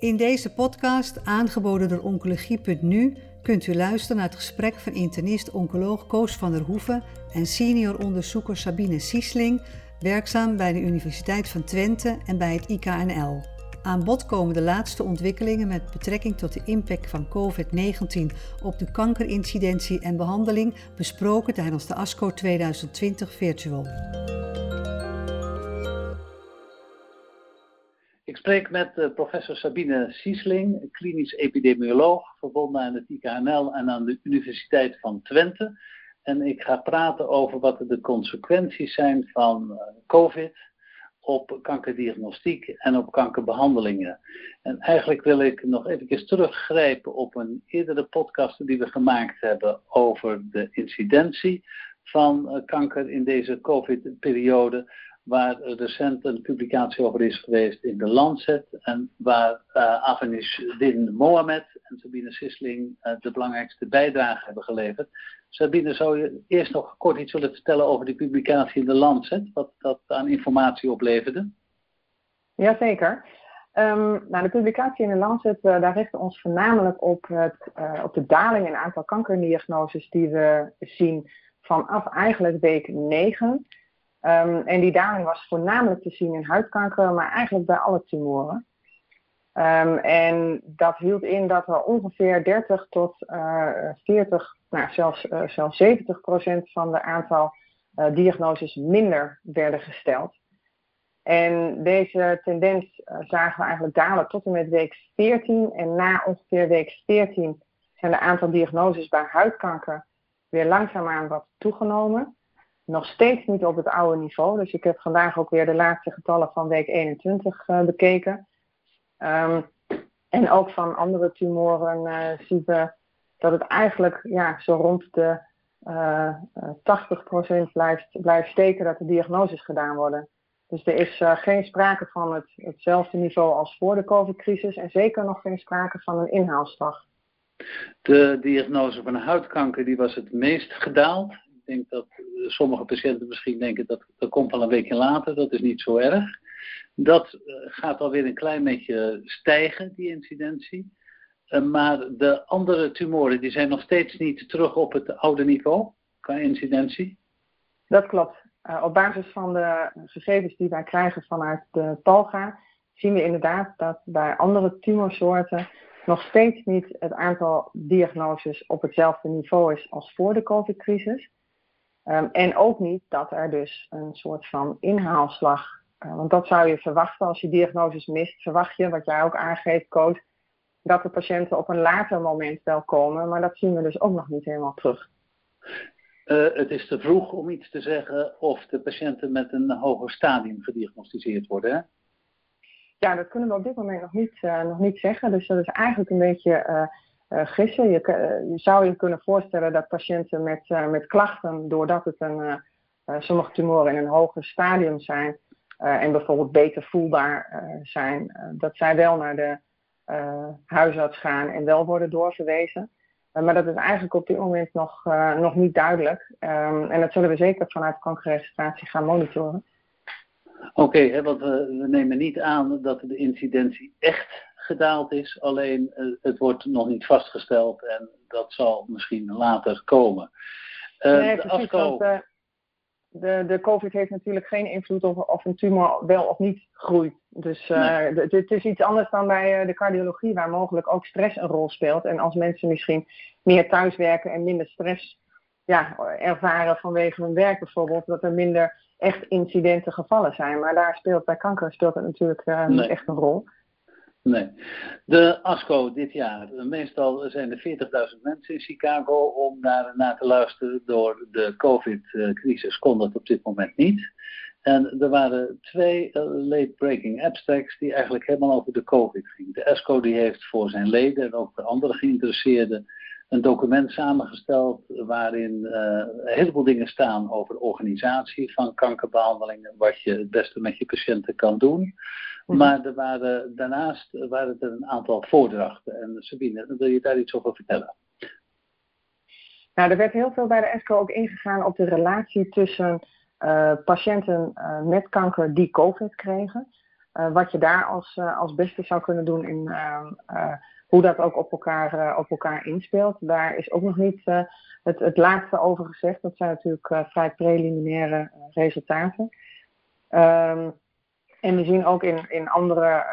In deze podcast, aangeboden door Oncologie.nu, kunt u luisteren naar het gesprek van internist-oncoloog Koos van der Hoeven en senior onderzoeker Sabine Siesling, werkzaam bij de Universiteit van Twente en bij het IKNL. Aan bod komen de laatste ontwikkelingen met betrekking tot de impact van COVID-19 op de kankerincidentie en behandeling, besproken tijdens de ASCO 2020 Virtual. Spreek met uh, professor Sabine Siesling, klinisch epidemioloog, verbonden aan het IKNL en aan de Universiteit van Twente. En ik ga praten over wat de consequenties zijn van uh, COVID op kankerdiagnostiek en op kankerbehandelingen. En eigenlijk wil ik nog even teruggrijpen op een eerdere podcast die we gemaakt hebben over de incidentie van uh, kanker in deze COVID-periode waar recent een publicatie over is geweest in de Lancet en waar uh, Din Mohamed en Sabine Sisling uh, de belangrijkste bijdrage hebben geleverd. Sabine, zou je eerst nog kort iets willen vertellen over die publicatie in de Lancet, wat dat aan informatie opleverde? Jazeker. Um, nou, de publicatie in de Lancet, uh, daar richten ons voornamelijk op, het, op de daling in aantal kankerdiagnoses die we zien vanaf eigenlijk week 9 Um, en die daling was voornamelijk te zien in huidkanker, maar eigenlijk bij alle tumoren. Um, en dat hield in dat er ongeveer 30 tot uh, 40, nou, zelfs, uh, zelfs 70 procent van de aantal uh, diagnoses minder werden gesteld. En deze tendens zagen we eigenlijk dalen tot en met week 14. En na ongeveer week 14 zijn de aantal diagnoses bij huidkanker weer langzaamaan wat toegenomen nog steeds niet op het oude niveau. Dus ik heb vandaag ook weer de laatste getallen van week 21 uh, bekeken. Um, en ook van andere tumoren uh, zien we dat het eigenlijk ja, zo rond de uh, 80% blijft, blijft steken dat de diagnoses gedaan worden. Dus er is geen sprake van het, hetzelfde niveau als voor de COVID-crisis en zeker nog geen sprake van een inhaalslag. De diagnose van huidkanker die was het meest gedaald denk dat sommige patiënten misschien denken dat dat komt al een weekje later, dat is niet zo erg. Dat uh, gaat alweer een klein beetje stijgen, die incidentie. Uh, maar de andere tumoren die zijn nog steeds niet terug op het oude niveau qua incidentie. Dat klopt. Op basis van de gegevens die wij krijgen vanuit de PALGA zien we inderdaad dat bij andere tumorsoorten nog steeds niet het aantal diagnoses op hetzelfde niveau is als voor de COVID-crisis. Um, en ook niet dat er dus een soort van inhaalslag, uh, want dat zou je verwachten als je diagnoses mist, verwacht je, wat jij ook aangeeft, Koos, dat de patiënten op een later moment wel komen, maar dat zien we dus ook nog niet helemaal terug. Uh, het is te vroeg om iets te zeggen of de patiënten met een hoger stadium gediagnosticeerd worden, hè? Ja, dat kunnen we op dit moment nog niet, uh, nog niet zeggen. Dus dat is eigenlijk een beetje gissen. Je, uh, je, zou je kunnen voorstellen dat patiënten met, uh, met klachten, doordat het een, sommige tumoren in een hoger stadium zijn en bijvoorbeeld beter voelbaar zijn, dat zij wel naar de huisarts gaan en wel worden doorverwezen. maar dat is eigenlijk op dit moment nog, nog niet duidelijk. Um, en dat zullen we zeker vanuit kankerregistratie gaan monitoren. Oké, okay, want we, we nemen niet aan dat de incidentie echt gedaald is, alleen uh, het wordt nog niet vastgesteld en dat zal misschien later komen. Uh, nee, de precies, ASCO... want, uh, de, de COVID heeft natuurlijk geen invloed op of een tumor wel of niet groeit. Dus nee. het is iets anders dan bij de cardiologie, waar mogelijk ook stress een rol speelt. En als mensen misschien meer thuiswerken en minder stress ja, ervaren vanwege hun werk bijvoorbeeld, dat er minder echt incidenten gevallen zijn. Maar daar speelt bij kanker speelt het natuurlijk niet echt een rol. Nee. De ASCO dit jaar. Meestal zijn er 40.000 mensen in Chicago om naar, naar te luisteren. Door de COVID-crisis kon dat op dit moment niet. En er waren twee uh, late-breaking abstracts die eigenlijk helemaal over de COVID gingen. De ASCO die heeft voor zijn leden en ook voor andere geïnteresseerden een document samengesteld waarin uh, een heleboel dingen staan over de organisatie van kankerbehandelingen, wat je het beste met je patiënten kan doen. Mhm. Maar er waren, daarnaast waren er een aantal voordrachten. En Sabine, wil je daar iets over vertellen? Nou, er werd heel veel bij de ESCO ook ingegaan op de relatie tussen uh, patiënten uh, met kanker die COVID kregen. Wat je daar als, als beste zou kunnen doen in hoe dat ook op elkaar, op elkaar inspeelt. Daar is ook nog niet het, het laatste over gezegd. Dat zijn natuurlijk vrij preliminaire resultaten. Um, en we zien ook in, in andere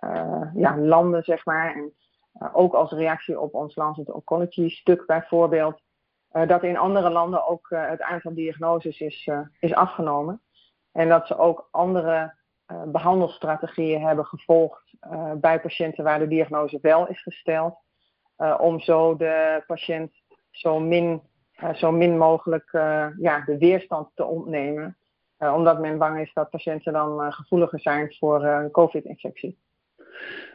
uh, ja, landen, zeg maar, en ook als reactie op ons Lancet Oncology stuk bijvoorbeeld, dat in andere landen ook het aantal diagnoses is, is afgenomen. En dat ze ook andere behandelstrategieën hebben gevolgd bij patiënten waar de diagnose wel is gesteld, om zo de patiënt zo min, zo min mogelijk ja, de weerstand te ontnemen. Omdat men bang is dat patiënten dan gevoeliger zijn voor een COVID-infectie.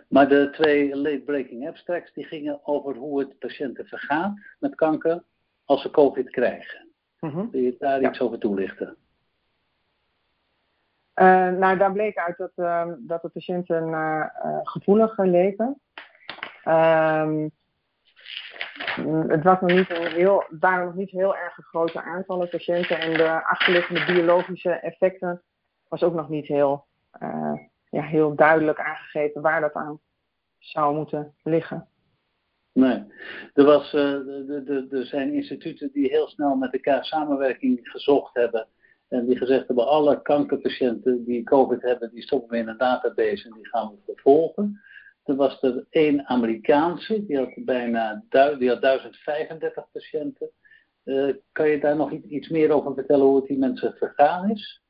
Maar de twee late-breaking abstracts die gingen over hoe het patiënten vergaat met kanker als ze COVID krijgen. Mm Wil je daar iets over toelichten? Nou, daar bleek uit dat, ehm, dat de patiënten gevoeliger leven. Um, het was nog niet een heel, waren nog niet heel erg grote aantallen patiënten en de achterliggende biologische effecten was ook nog niet heel, uh, ja, heel duidelijk aangegeven waar dat aan zou moeten liggen. Nee, er, was, uh, er zijn instituten die heel snel met elkaar samenwerking gezocht hebben. En die gezegd hebben, alle kankerpatiënten die COVID hebben, die stoppen we in een database en die gaan we vervolgen. Er was er één Amerikaanse, die had bijna die had 1035 patiënten. Uh, kan je daar nog iets meer over vertellen hoe het die mensen vergaan is?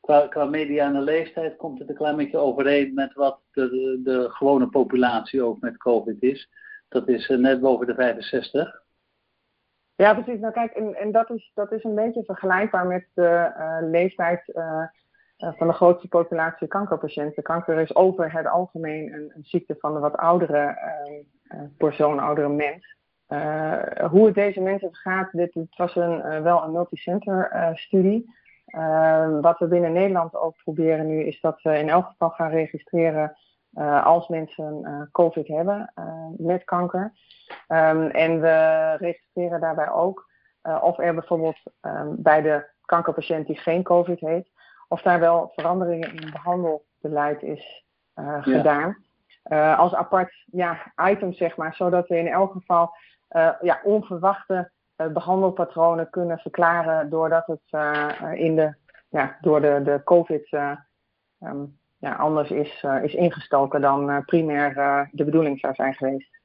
Qua, qua mediane leeftijd komt het een klein beetje overeen met wat de, de, gewone populatie ook met COVID is. Dat is uh, net boven de 65. Ja, precies. Nou kijk, en, en dat, is, dat is een beetje vergelijkbaar met de uh, leeftijd eh, van de grootste populatie kankerpatiënten. Kanker is over het algemeen een, een ziekte van de wat oudere uh, persoon, oudere mens. Hoe het deze mensen gaat, dit, het was een, wel een multicenter studie. wat we binnen Nederland ook proberen nu, is dat we in elk geval gaan registreren als mensen COVID hebben met kanker. Um, en we registreren daarbij ook of er bijvoorbeeld um, bij de kankerpatiënt die geen COVID heeft, of daar wel veranderingen in behandelbeleid is uh, gedaan. Uh, als apart ja, item, zeg maar, zodat we in elk geval uh, ja, onverwachte behandelpatronen kunnen verklaren doordat het in de, ja, door de, de COVID um, ja, anders is, is ingestoken dan primair de bedoeling zou zijn geweest.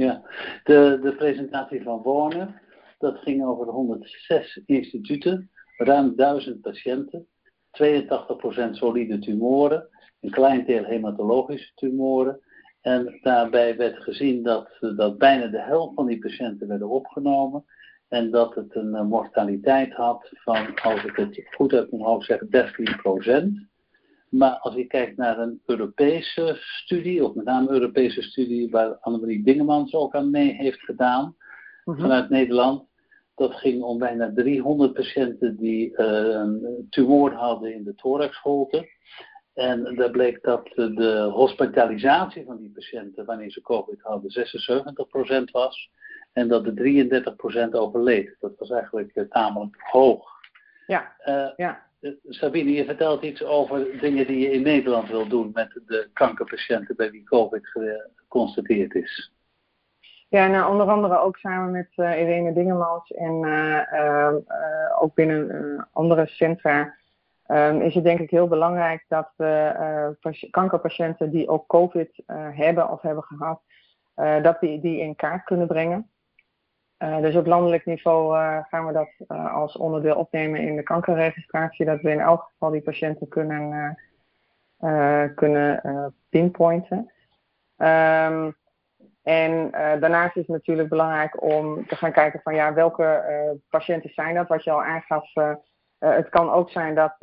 Ja, de, de presentatie van Warner, dat ging over 106 instituten, ruim 1000 patiënten. 82% solide tumoren, een klein deel hematologische tumoren. En daarbij werd gezien dat, dat bijna de helft van die patiënten werden opgenomen. En dat het een eh, mortaliteit had van, als ik het goed heb hoofd zeggen, 13%. Maar als je kijkt naar een Europese studie, of met name een Europese studie waar Annemarie Dingemans ook aan mee heeft gedaan, mhm. vanuit Nederland, dat ging om bijna 300 patiënten die uh, een tumor hadden in de thoraxholte. En daar bleek dat de hospitalisatie van die patiënten wanneer ze COVID hadden 76% was. En dat de 33% overleed. Dat was eigenlijk uh, tamelijk hoog. Ja, uh, ja. Sabine, je vertelt iets over dingen die je in Nederland wil doen met de kankerpatiënten bij wie COVID geconstateerd is. Ja, nou, onder andere ook samen met uh, Irene Dingemans en uh, uh, ook binnen andere centra um, is het denk ik heel belangrijk dat we kankerpatiënten die ook COVID hebben of hebben gehad, dat we die in kaart kunnen brengen. Dus op landelijk niveau gaan we dat als onderdeel opnemen in de kankerregistratie, dat we in elk geval die patiënten kunnen, kunnen pinpointen. Um, en daarnaast is het natuurlijk belangrijk om te gaan kijken van ja, welke patiënten zijn dat, wat je al aangaf. Het kan ook zijn dat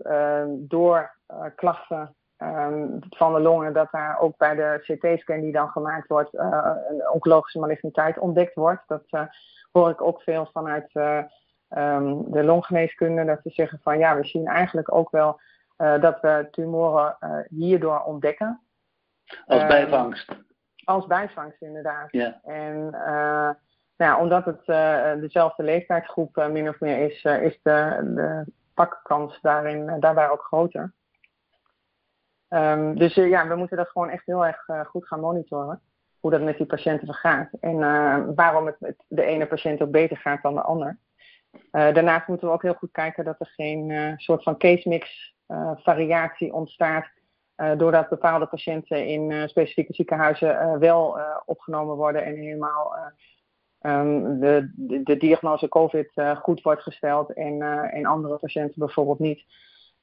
door klachten um, van de longen, dat daar ook bij de CT-scan die dan gemaakt wordt, een oncologische maligniteit ontdekt wordt. Dat hoor ik ook veel vanuit um, de longgeneeskunde, dat ze zeggen van ja, we zien eigenlijk ook wel dat we tumoren hierdoor ontdekken. Als bijvangst. Als bijvangst, inderdaad. Ja. En nou, omdat het dezelfde leeftijdsgroep min of meer is, is de, de pakkans daarin, daarbij ook groter. Ehm, dus ja, we moeten dat gewoon echt heel erg goed gaan monitoren. Hoe dat met die patiënten vergaat. En waarom het met de ene patiënt ook beter gaat dan de ander. daarnaast moeten we ook heel goed kijken dat er geen soort van case mix variatie ontstaat doordat bepaalde patiënten in specifieke ziekenhuizen wel opgenomen worden en helemaal um, de, de, de, diagnose COVID goed wordt gesteld en, en andere patiënten bijvoorbeeld niet.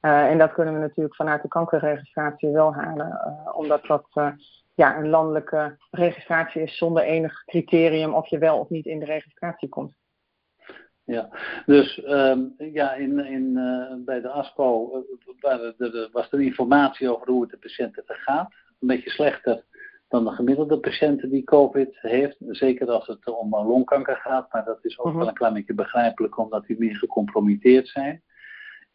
En dat kunnen we natuurlijk vanuit de kankerregistratie wel halen, omdat dat ja, een landelijke registratie is zonder enig criterium of je wel of niet in de registratie komt. Ja, dus um, ja, in, in, bij de ASPO was er informatie over hoe het de patiënten vergaat. Een beetje slechter dan de gemiddelde patiënten die COVID heeft. Zeker als het om longkanker gaat, maar dat is ook mhm. wel een klein beetje begrijpelijk omdat die meer gecompromitteerd zijn.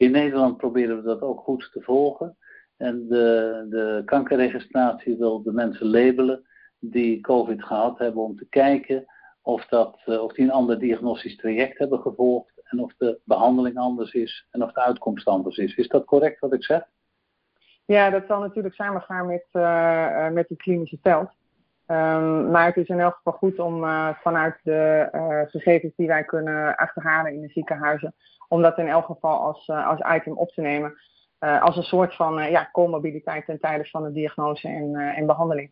In Nederland proberen we dat ook goed te volgen. En de, de kankerregistratie wil de mensen labelen die COVID gehad hebben om te kijken of, dat, eh, of die een ander diagnostisch traject hebben gevolgd en of de behandeling anders is en of de uitkomst anders is. Is dat correct wat ik zeg? Ja, dat zal natuurlijk samengaan met, uh, met het klinische veld. Um, maar het is in elk geval goed om vanuit de gegevens die wij kunnen achterhalen in de ziekenhuizen, om dat in elk geval als, als item op te nemen. als een soort van ja, comorbiditeit ten tijde van de diagnose en, en behandeling.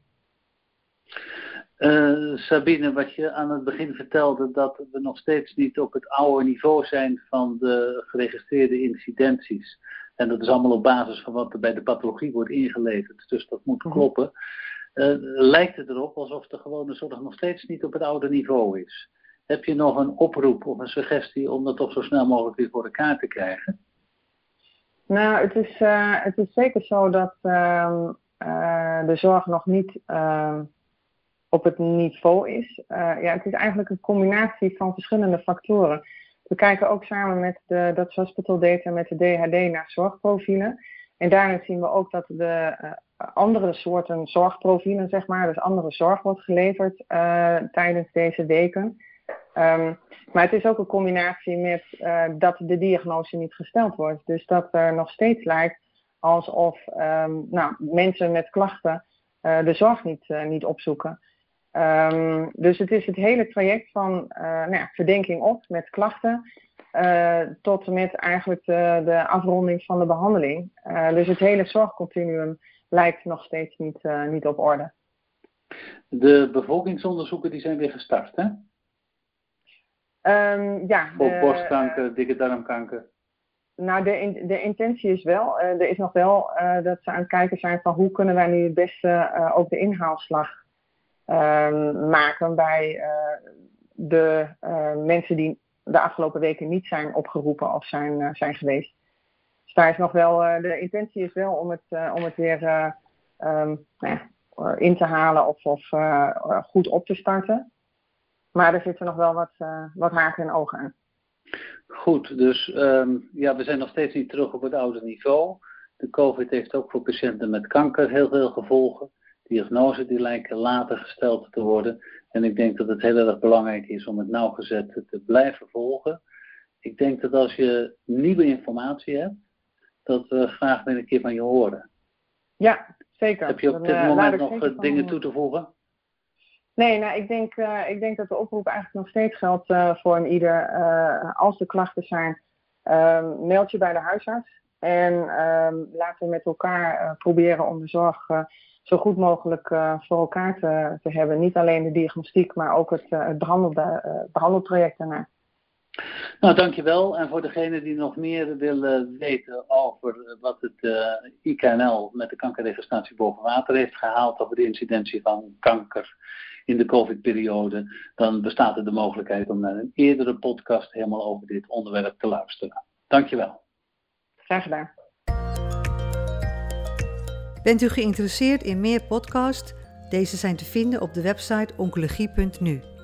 Uh, Sabine, wat je aan het begin vertelde, dat we nog steeds niet op het oude niveau zijn van de geregistreerde incidenties. En dat is allemaal op basis van wat er bij de pathologie wordt ingeleverd. Dus dat moet mhm. kloppen. Uh, lijkt het erop alsof de gewone zorg nog steeds niet op het oude niveau is. Heb je nog een oproep of een suggestie om dat toch zo snel mogelijk weer voor elkaar te krijgen? Nou, het is, uh, het is zeker zo dat ehm, de zorg nog niet ehm, op het niveau is. Uh, ja, het is eigenlijk een combinatie van verschillende factoren. We kijken ook samen met de Dutch Hospital Data met de DHD naar zorgprofielen. En daarin zien we ook dat de andere soorten zorgprofielen, zeg maar, dus andere zorg wordt geleverd tijdens deze weken. Um, maar het is ook een combinatie met dat de diagnose niet gesteld wordt. Dus dat er nog steeds lijkt alsof um, nou, mensen met klachten de zorg niet, niet opzoeken. Um, dus het is het hele traject van nou ja, verdenking op met klachten tot en met eigenlijk de, de, afronding van de behandeling. Dus het hele zorgcontinuum lijkt nog steeds niet, niet op orde. De bevolkingsonderzoeken die zijn weer gestart, hè? Um, ja. Voor borstkanker, dikke darmkanker. Nou, de, de intentie is wel, er is nog wel dat ze aan het kijken zijn van hoe kunnen wij nu het beste ook de inhaalslag Ehm, maken bij eh, de eh, mensen die de afgelopen weken niet zijn opgeroepen of zijn, eh, zijn geweest. Dus daar is nog wel, de intentie is wel om het, om het weer ehm, nou ja, in te halen of, of goed op te starten. Maar er zitten nog wel wat, wat haken en ogen aan. Goed, dus um, ja, we zijn nog steeds niet terug op het oude niveau. De COVID heeft ook voor patiënten met kanker heel veel gevolgen diagnose die lijken later gesteld te worden. En ik denk dat het heel erg belangrijk is om het nauwgezet te blijven volgen. Ik denk dat als je nieuwe informatie hebt, dat we graag weer een keer van je horen. Ja, zeker. Heb je op dit uh, moment nog eh, dingen toe te voegen? Nee, nou, ik, denk, uh, ik denk dat de oproep eigenlijk nog steeds geldt uh, voor een ieder. als er klachten zijn, ehm, meld je bij de huisarts. En ehm, laten we met elkaar proberen om de zorg zo goed mogelijk voor elkaar te, te, hebben. Niet alleen de diagnostiek, maar ook het, behandeltraject daarna. Nou, dankjewel. En voor degenen die nog meer willen weten over wat het IKNL met de kankerregistratie boven water heeft gehaald over de incidentie van kanker in de COVID-periode, dan bestaat er de mogelijkheid om naar een eerdere podcast helemaal over dit onderwerp te luisteren. Dankjewel. Graag gedaan. Bent u geïnteresseerd in meer podcasts? Deze zijn te vinden op de website oncologie.nu.